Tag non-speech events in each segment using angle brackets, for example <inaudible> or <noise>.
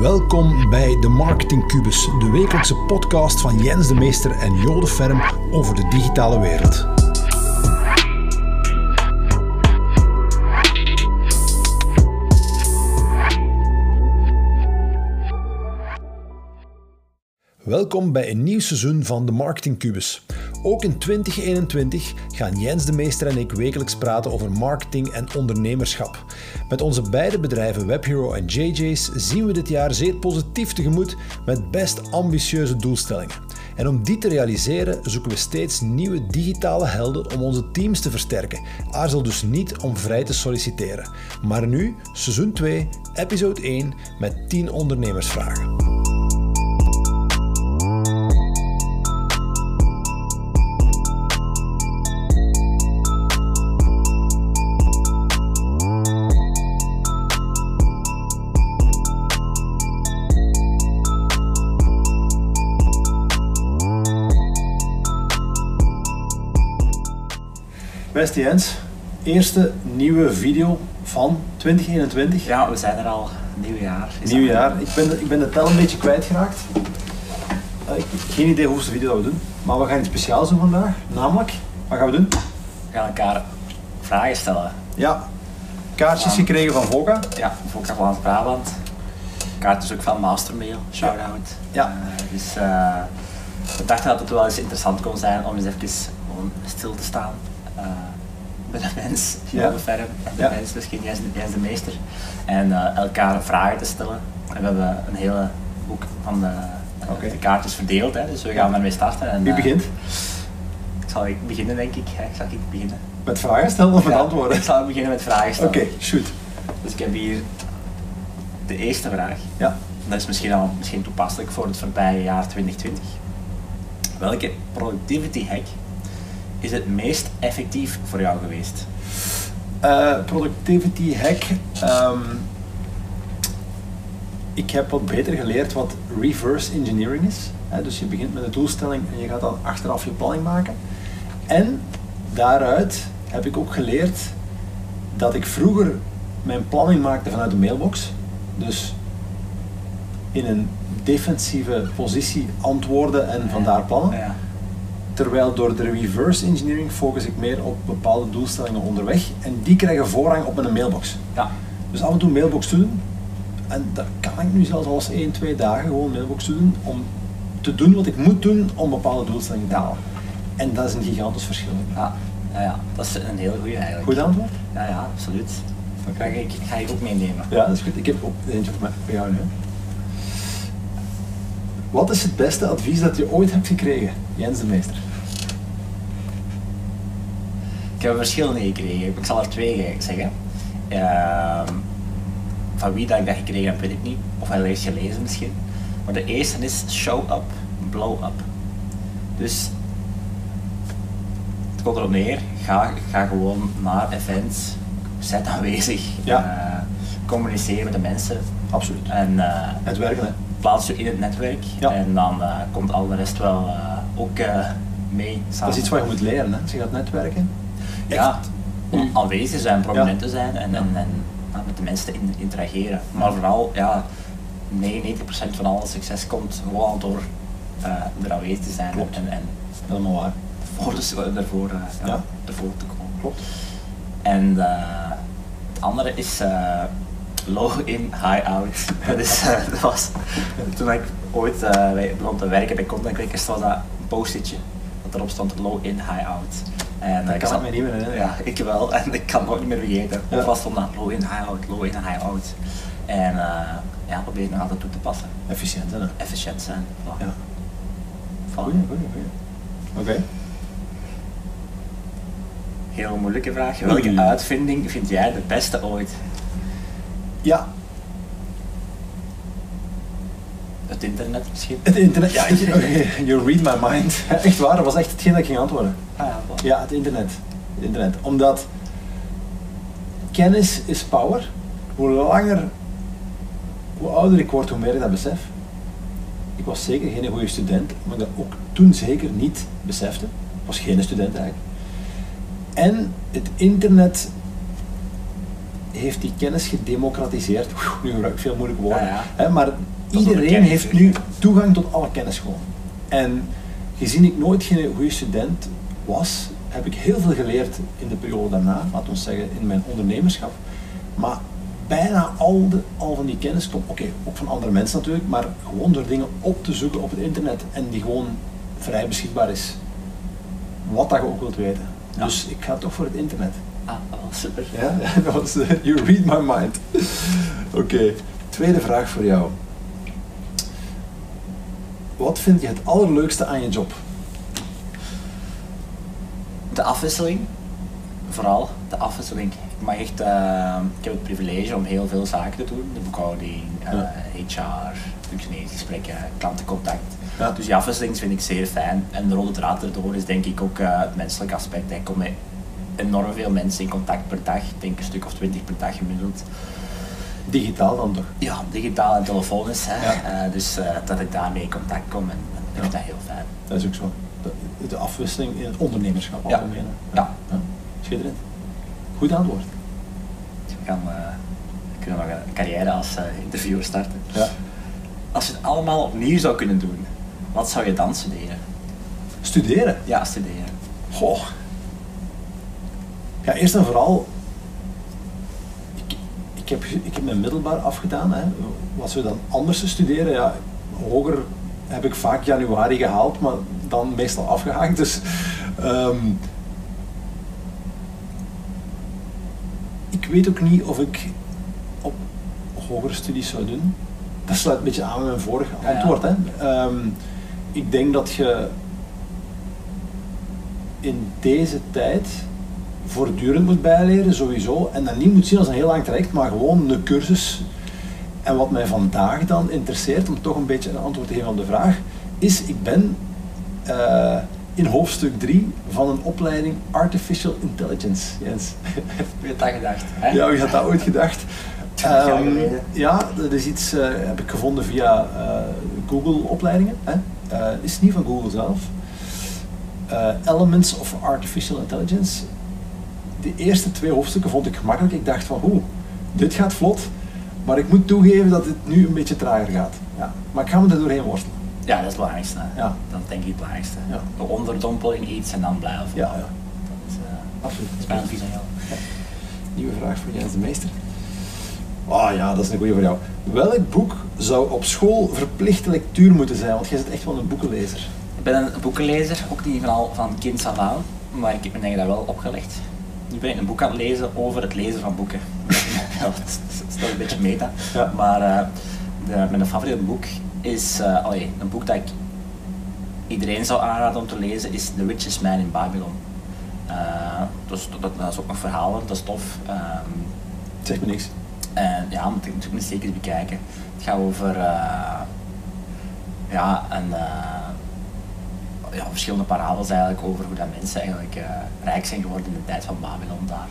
Welkom bij de Marketing Cubus, de wekelijkse podcast van Jens de Meester en Jode Ferm over de digitale wereld. Welkom bij een nieuw seizoen van de Marketing Cubus. Ook in 2021 gaan Jens de Meester en ik wekelijks praten over marketing en ondernemerschap. Met onze beide bedrijven WebHero en JJ's zien we dit jaar zeer positief tegemoet met best ambitieuze doelstellingen. En om die te realiseren zoeken we steeds nieuwe digitale helden om onze teams te versterken. Aarzel dus niet om vrij te solliciteren. Maar nu, seizoen 2, episode 1 met 10 ondernemersvragen. Beste Jens, eerste nieuwe video van 2021. Ja, we zijn er al. Nieuw jaar. Is Nieuw dat- jaar. Ik ben, de, ik ben de tel een beetje kwijtgeraakt. Uh, ik heb geen idee hoeveelste video dat we doen. Maar we gaan iets speciaals doen vandaag. Namelijk, wat gaan we doen? We gaan elkaar vragen stellen. Ja, kaartjes gekregen van Voka. Ja, Volkswagen Brabant. Kaart is ook van Mastermail. Shout-out. Ja. Eh, dus eh, we dachten dat het wel eens interessant kon zijn om eens even gewoon stil te staan. Bij de mens, Ja. de en de Ja. mens, misschien Jens, Jens de meester. En eh, elkaar vragen te stellen. En we hebben een hele boek van de, eh, Oké. de kaartjes verdeeld, hè, dus we gaan ermee starten. En, Wie eh, begint? Zal ik beginnen, denk ik. hè? Zal ik beginnen? Met vragen stellen of met antwoorden? Ik zal beginnen met vragen Oké, stellen. shoot. Dus ik heb hier de eerste vraag. Ja. Dat is misschien al misschien toepasselijk voor het voorbije jaar 2020. Welke productivity hack is het meest effectief voor jou geweest? Eh, productivity hack. Ehm, ik heb wat beter geleerd wat reverse engineering is. Dus je begint met een doelstelling en je gaat dan achteraf je planning maken. En daaruit heb ik ook geleerd dat ik vroeger mijn planning maakte vanuit de mailbox. Dus in een defensieve positie antwoorden en vandaar plannen. Ja. Terwijl door de reverse engineering focus ik meer op bepaalde doelstellingen onderweg en die krijgen voorrang op mijn mailbox. ja. Dus af en toe mailbox doen en dat kan ik nu zelfs al eens 1, 2 dagen gewoon mailbox doen om te doen wat ik moet doen om bepaalde doelstellingen te halen. En dat is een gigantisch verschil. Ja. Ja, ja, dat is een hele goede eigenlijk. Goed antwoord? Ja, ja, absoluut. Dat ga ik, ga ik ook meenemen. Ja, dat is goed. Ik heb ook eentje voor, mij, voor jou nu. Wat is het beste advies dat je ooit hebt gekregen, Jens de Meester? Ik heb er verschillende gekregen. Ik zal er twee zeggen. Ehm, van wie dat ik dat gekregen heb, weet ik niet. Of hij heeft gelezen misschien. Maar de eerste is show up, blow up. Dus het komt erop neer, ga, ga gewoon naar events, zet aanwezig, Ja. eh, communiceer met de mensen Absoluut. en eh, Het werken, hè? plaats je in het netwerk. Ja. En dan eh, komt al de rest wel eh, ook eh, mee samen. Dat is iets wat je moet leren, hè? als je gaat netwerken. Ja, om aanwezig zijn, prominent te zijn en, en, met de mensen te in- interageren. Maar vooral, ja, 99% van al het succes komt gewoon door eh er aanwezig te zijn Klopt. en, en Helemaal waar. voor de, ervoor, eh, ja, ervoor te komen. Klopt. En eh, het andere is low in, high <laughs> out. dat, is, dat was toen ik ooit begon te werken bij Content Clickers, was dat een post-itje dat erop stond low in, high out. En, Dat eh, kan zat- ik me niet meer herinneren. Ja, ik wel. <laughs> En ik kan het nooit meer vergeten. Ja. Of was dat low in, high out, low in, high out. En eh, ja, probeer ik nog altijd toe te passen. Efficiënt, hè? Efficiënt zijn. Voilà. Ja. Voilà. Goeie, goeie, goeie. Oké. Heel moeilijke vraag. Welke uitvinding vind jij de beste ooit? Ja, Het internet misschien? het internet. Ja, <laughs> you read my mind. <laughs> Echt waar, dat was echt hetgeen dat ik ging antwoorden. Ah, ja, voilà. Ja, het internet. Het internet. Omdat kennis is power. Hoe langer, hoe ouder ik word, hoe meer ik dat besef. Ik was zeker geen goede student, maar dat ook toen zeker niet besefte. Ik was geen student eigenlijk. En het internet heeft die kennis gedemocratiseerd. Oeh, nu gebruik ik veel moeilijke woorden. Ja. Hè, maar iedereen heeft nu toegang tot alle kennis gewoon. En gezien ik nooit geen goede student was, heb ik heel veel geleerd in de periode daarna, laten we zeggen in mijn ondernemerschap. Maar bijna al, de, al van die kennis komt, oké, ook van andere mensen natuurlijk, maar gewoon door dingen op te zoeken op het internet en die gewoon vrij beschikbaar is. Wat dat je ook wilt weten. Ja. Dus ik ga toch voor het internet. Ah, oh, super. Ja, <laughs> dat was, eh, you read my mind. Oké, tweede vraag voor jou. Wat vind je het allerleukste aan je job? De afwisseling, vooral de afwisseling. Ik, mag echt, eh, ik heb het privilege om heel veel zaken te doen. De boekhouding, eh, Ja. HR, functioneringsgesprekken, klantencontact. Ja. Dus die afwisseling vind ik zeer fijn. En de rode draad erdoor is denk ik ook eh, het menselijke aspect. Ik kom met enorm veel mensen in contact per dag. Ik denk een stuk of twintig per dag gemiddeld. Digitaal dan toch? Ja, digitaal en telefonisch. Hè. Ja. Eh, dus eh, dat ik daarmee in contact kom en, en ik vind dat heel fijn. Dat is ook zo. De, de afwisseling in het ondernemerschap Ja. algemeen. Ja. Schitterend. Goed antwoord. We gaan we kunnen nog een carrière als interviewer starten. Ja. Als je het allemaal opnieuw zou kunnen doen, wat zou je dan studeren? Studeren. Ja, studeren. Goh. Ja, eerst en vooral, heb, ik heb mijn middelbaar afgedaan. Hè. Wat zou je dan anders studeren? Ja, hoger heb ik vaak januari gehaald, maar dan meestal afgehaakt. Dus ehm, ik weet ook niet of ik op hogere studies zou doen. Dat sluit een beetje aan met mijn vorige Ja, ja. antwoord. Hè. Ehm, ik denk dat je in deze tijd voortdurend moet bijleren, sowieso. En dat niet moet zien als een heel lang traject, maar gewoon een cursus. En wat mij vandaag dan interesseert, om toch een beetje een antwoord te geven op de vraag, is ik ben eh, in hoofdstuk 3 van een opleiding Artificial Intelligence, Jens. Wie had dat gedacht? Hè? Ja, wie had dat ooit gedacht? <laughs> Ehm, ja, dat is iets, eh, heb ik gevonden via eh, Google opleidingen. Hè? Eh, is niet van Google zelf. Elements of Artificial Intelligence. De eerste twee hoofdstukken vond ik gemakkelijk. Ik dacht van, oeh, dit gaat vlot. Maar ik moet toegeven dat het nu een beetje trager gaat. Ja. Maar ik ga me er doorheen worstelen. Ja, dat is het belangrijkste. Ja. Dat denk ik het belangrijkste. Ja. De onderdompeling iets en dan blijven Ja, ja. Dat is, eh, Absoluut. dat is mijn advies aan jou. Nieuwe vraag voor Jens de Meester. Ah ja, dat is een goede voor jou. Welk boek zou op school verplichte lectuur moeten zijn? Want jij bent echt wel een boekenlezer. Ik ben een boekenlezer, ook niet van, kind af aan, maar ik heb me ik daar wel opgelegd. Nu ben ik een boek aan het lezen over het lezen van boeken. <laughs> dat is, wel een beetje meta. Ja. Maar eh, de, mijn favoriete boek is, eh allee, een boek dat ik iedereen zou aanraden om te lezen, is The Richest Man in Babylon. Dus dat, dat is ook nog verhalen, dat is tof. Ehm, Zeg me niks. en ja, moet ik natuurlijk zeker bekijken. Het gaat over ja, een, ja, verschillende parabels eigenlijk over hoe dat mensen eigenlijk eh, rijk zijn geworden in de tijd van Babylon daar.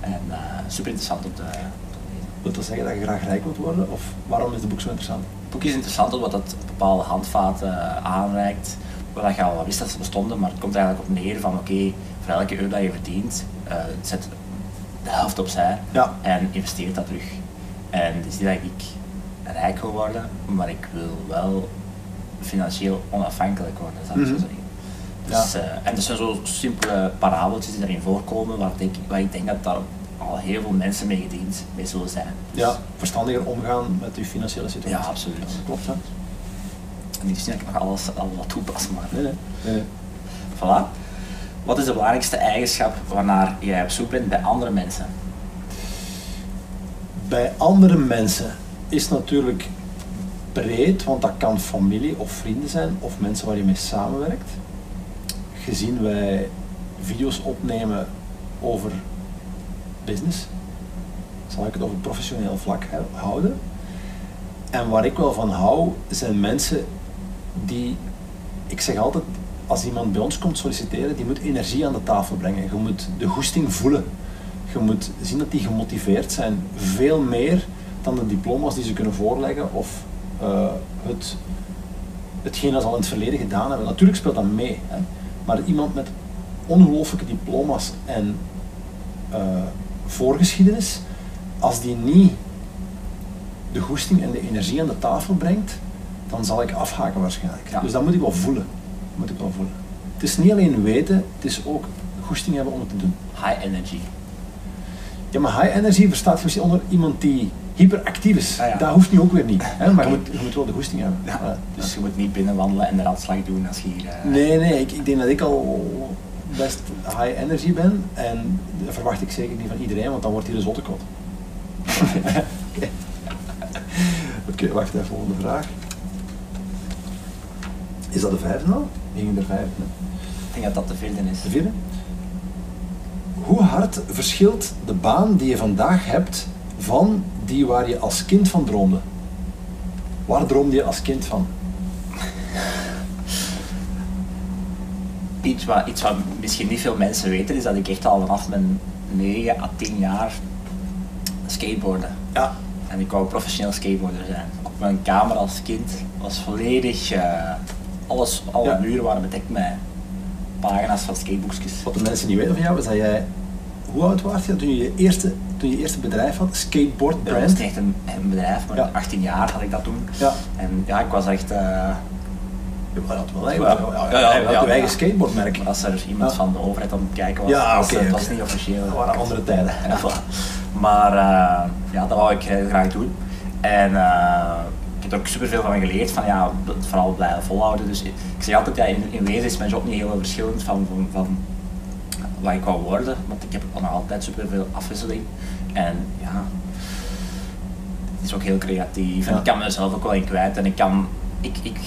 En eh, super interessant om te, om te lezen. Dat zeggen dat je graag rijk wilt worden? Of waarom is het boek zo interessant? Het boek is interessant omdat het bepaalde handvaten eh, aanreikt, waar je al wel wist dat ze bestonden, maar het komt eigenlijk op neer van oké, voor elke euro dat je verdient, zet de helft opzij Ja. en investeert dat terug. En het is niet dat ik rijk wil worden, maar ik wil wel financieel onafhankelijk worden, zou ik zo Mhm. zeggen. Dus, Ja. eh, en dat zijn zo simpele parabeltjes die erin voorkomen, waar, denk, waar ik denk dat daar al heel veel mensen mee gediend mee zullen zijn. Ja, verstandiger omgaan met je financiële situatie. Ja, absoluut. dat klopt, hè? Niet dat ik nog alles al wat toepas, maar Nee, nee. nee, nee. voilà. Wat is de belangrijkste eigenschap waarnaar jij op zoek bent bij andere mensen? Bij andere mensen is natuurlijk breed, want dat kan familie of vrienden zijn of mensen waar je mee samenwerkt. Gezien wij video's opnemen over business, zal ik het over professioneel vlak houden. En waar ik wel van hou, zijn mensen die, ik zeg altijd, als iemand bij ons komt solliciteren, die moet energie aan de tafel brengen. Je moet de goesting voelen. Je moet zien dat die gemotiveerd zijn, veel meer dan de diploma's die ze kunnen voorleggen of het, hetgeen dat ze al in het verleden gedaan hebben. Natuurlijk speelt dat mee, hè. maar iemand met ongelooflijke diploma's en eh, voorgeschiedenis, als die niet de goesting en de energie aan de tafel brengt, dan zal ik afhaken waarschijnlijk. Ja. Dus dat moet ik wel voelen. Moet ik wel voelen. Het is niet alleen weten, het is ook goesting hebben om het te doen. High energy. Ja, maar high energy verstaat je misschien onder iemand die hyperactief is. Ah, ja. Dat hoeft nu ook weer niet. Hè? Maar je, moet, je moet wel de goesting hebben. Ja. Ja. Dus je moet niet binnenwandelen en de ratslag doen als je hier... eh, Nee, nee, ik, ik denk dat ik al best high energy ben. En dat verwacht ik zeker niet van iedereen, want dan wordt hij de zottekot. Oké, <laughs> Oké, wacht even, volgende vraag. Is dat de vijfde al? We gingen er vijf. hè? Ik denk dat dat te vinden is. De vierde? Hoe hard verschilt de baan die je vandaag hebt van die waar je als kind van droomde? Waar droomde je als kind van? Iets wat, iets wat misschien niet veel mensen weten, is dat ik echt al vanaf mijn 9 à 10 jaar skateboarde. Ja. En ik wou professioneel skateboarder zijn. Mijn kamer als kind was volledig... eh, alles, alle Ja. muren waren bedekt met pagina's van skateboekjes. Wat de mensen niet weten van jou is dat jij... Hoe oud was je toen je je eerste, toen je eerste bedrijf had? Skateboard Dat was brand? echt een, een bedrijf, maar Ja. 18 jaar had ik dat toen. Ja. En ja, ik was echt... eh, Je had wel Ja, eigenlijk ja, ja, ja, eigen skateboardmerk. als er iemand Ja. van de overheid aan het kijken was, Ja, was, oké, het was niet officieel. Dat waren andere tijden. <laughs> Maar eh, ja, dat wou ik heel graag doen. En eh, ik heb er ook superveel van geleerd, van ja, vooral blijven volhouden. Dus ik ik zeg altijd, ja, in, in wezen is mijn job niet heel verschillend van, van, van wat ik wou worden, want ik heb nog altijd superveel afwisseling. En ja, het is ook heel creatief en Ja. ik kan mezelf ook wel in kwijt. En ik kan, ik, ik,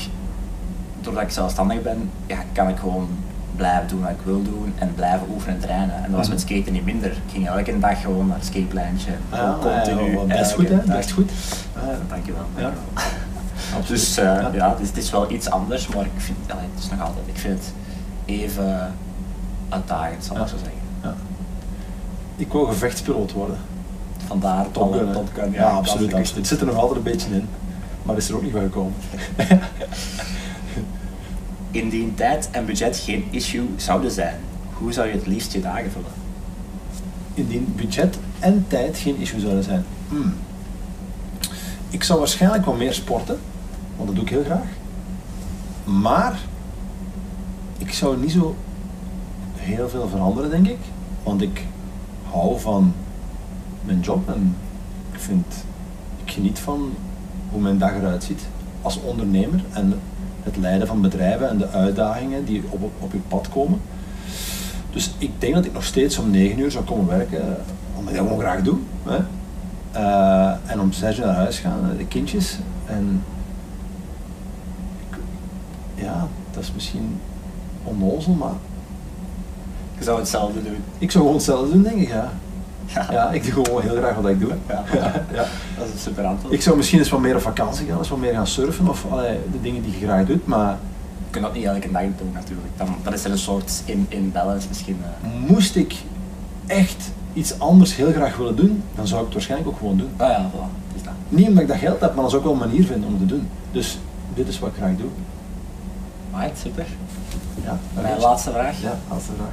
doordat ik zelfstandig ben, ja, kan ik gewoon blijven doen wat ik wil doen en blijven oefenen en trainen. En dat was Mhm. met skaten niet minder. Ik ging elke dag gewoon naar het skatepleintje, Ja, gewoon continu. ja, best elke goed hè, best goed. Ja, dankjewel. Ja. <laughs> Dus eh, ja, het, is, het is wel iets anders, maar ik vind het is nog altijd, ik vind het even uitdagend, zal ik zo zeggen. Ja. Ik wou gevechtspiloot worden. Vandaar Top Gun, alle hè? Top Gun. Ja, absoluut, dat absoluut. Het zit er nog altijd een beetje in. Maar is er ook niet van gekomen. <laughs> Indien tijd en budget geen issue zouden zijn, hoe zou je het liefst je dagen vullen? Indien budget en tijd geen issue zouden zijn. Hmm. Ik zou waarschijnlijk wel meer sporten, want dat doe ik heel graag. Maar ik zou niet zo heel veel veranderen, denk ik. Want ik hou van mijn job en ik vind, ik geniet van hoe mijn dag eruit ziet als ondernemer en het leiden van bedrijven en de uitdagingen die op, op, je pad komen. Dus ik denk dat ik nog steeds om 9 uur zou komen werken, omdat ik dat gewoon graag doe. Hè? Eh, en om 6 uur naar huis gaan, eh, de kindjes. En ja, dat is misschien onnozel, maar Je zou hetzelfde doen. ik zou gewoon hetzelfde doen, denk ik. Ja, Ja, ja ik doe gewoon heel graag wat ik doe. Ja. ja. dat is een super antwoord. Ik zou misschien eens wat meer op vakantie gaan, eens wat meer gaan surfen of allee, de dingen die je graag doet, maar Je kunt dat niet elke dag doen natuurlijk. Dan, dan is er een soort in, in balance misschien. eh. moest ik echt iets anders heel graag willen doen, dan zou ik het waarschijnlijk ook gewoon doen. Ah ja, voilà. Is dat. Niet omdat ik dat geld heb, maar dat is ook wel een manier vinden om het te doen. Dus dit is wat ik graag doe. Right, super. Ja, Mijn laatste vraag. Ja, laatste vraag.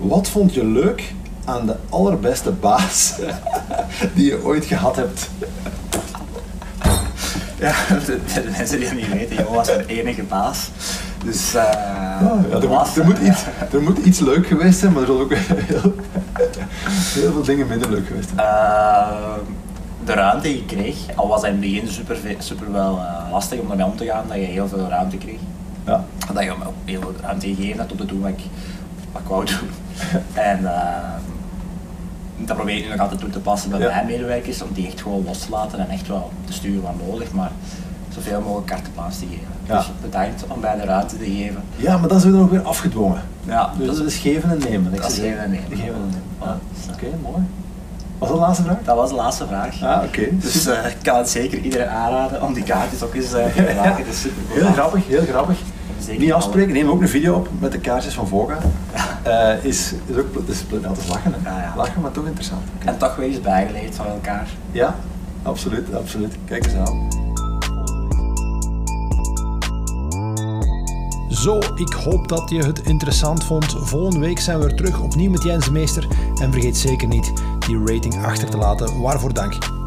Wat vond je leuk aan de allerbeste baas <laughs> die je ooit gehad hebt? <laughs> Ja, <laughs> de, de mensen die het niet weten, Jo was mijn enige baas. Dus ja, er, moet, er, moet iets, er moet iets leuk geweest zijn, maar er zullen ook heel, heel veel dingen minder leuk geweest zijn. Eh, de ruimte die ik kreeg, al was dat in het begin super, super wel eh, lastig om ermee om te gaan, dat je heel veel ruimte kreeg. Ja. Dat je me ook heel veel ruimte gegeven hebt om te doen wat ik, wat ik wou doen. en eh, dat probeer ik nu nog altijd toe te passen bij Ja. mijn medewerkers, om die echt gewoon los te laten en echt wel te sturen wat nodig, maar zoveel mogelijk blanche te geven. Ja. Dus bedankt om mij de ruimte te geven. ja, maar dat is dan ook weer afgedwongen. Ja, Dus dat is geven en nemen. Dat is geven en nemen. Geven en nemen. Ja. Ja. Oké, mooi. Was dat de laatste vraag? Dat was de laatste vraag. Ah, oké. Dus eh, ik kan het zeker iedereen aanraden om die kaartjes ook eens eh, te Ja, <laughs> maken. Dat is super Heel grappig, heel grappig. Zeker Niet afspreken, neem ook een video op met de kaartjes van Voga. Eh, is, is ook pl- is, dat is lachen, hè? Ja, ja. Lachen, maar toch interessant. En toch weer eens bijgeleerd van elkaar. Ja, absoluut, absoluut. Kijk eens aan. Zo, ik hoop dat je het interessant vond. Volgende week zijn we weer terug opnieuw met Jens Meester. En vergeet zeker niet die rating achter te laten. Waarvoor dank.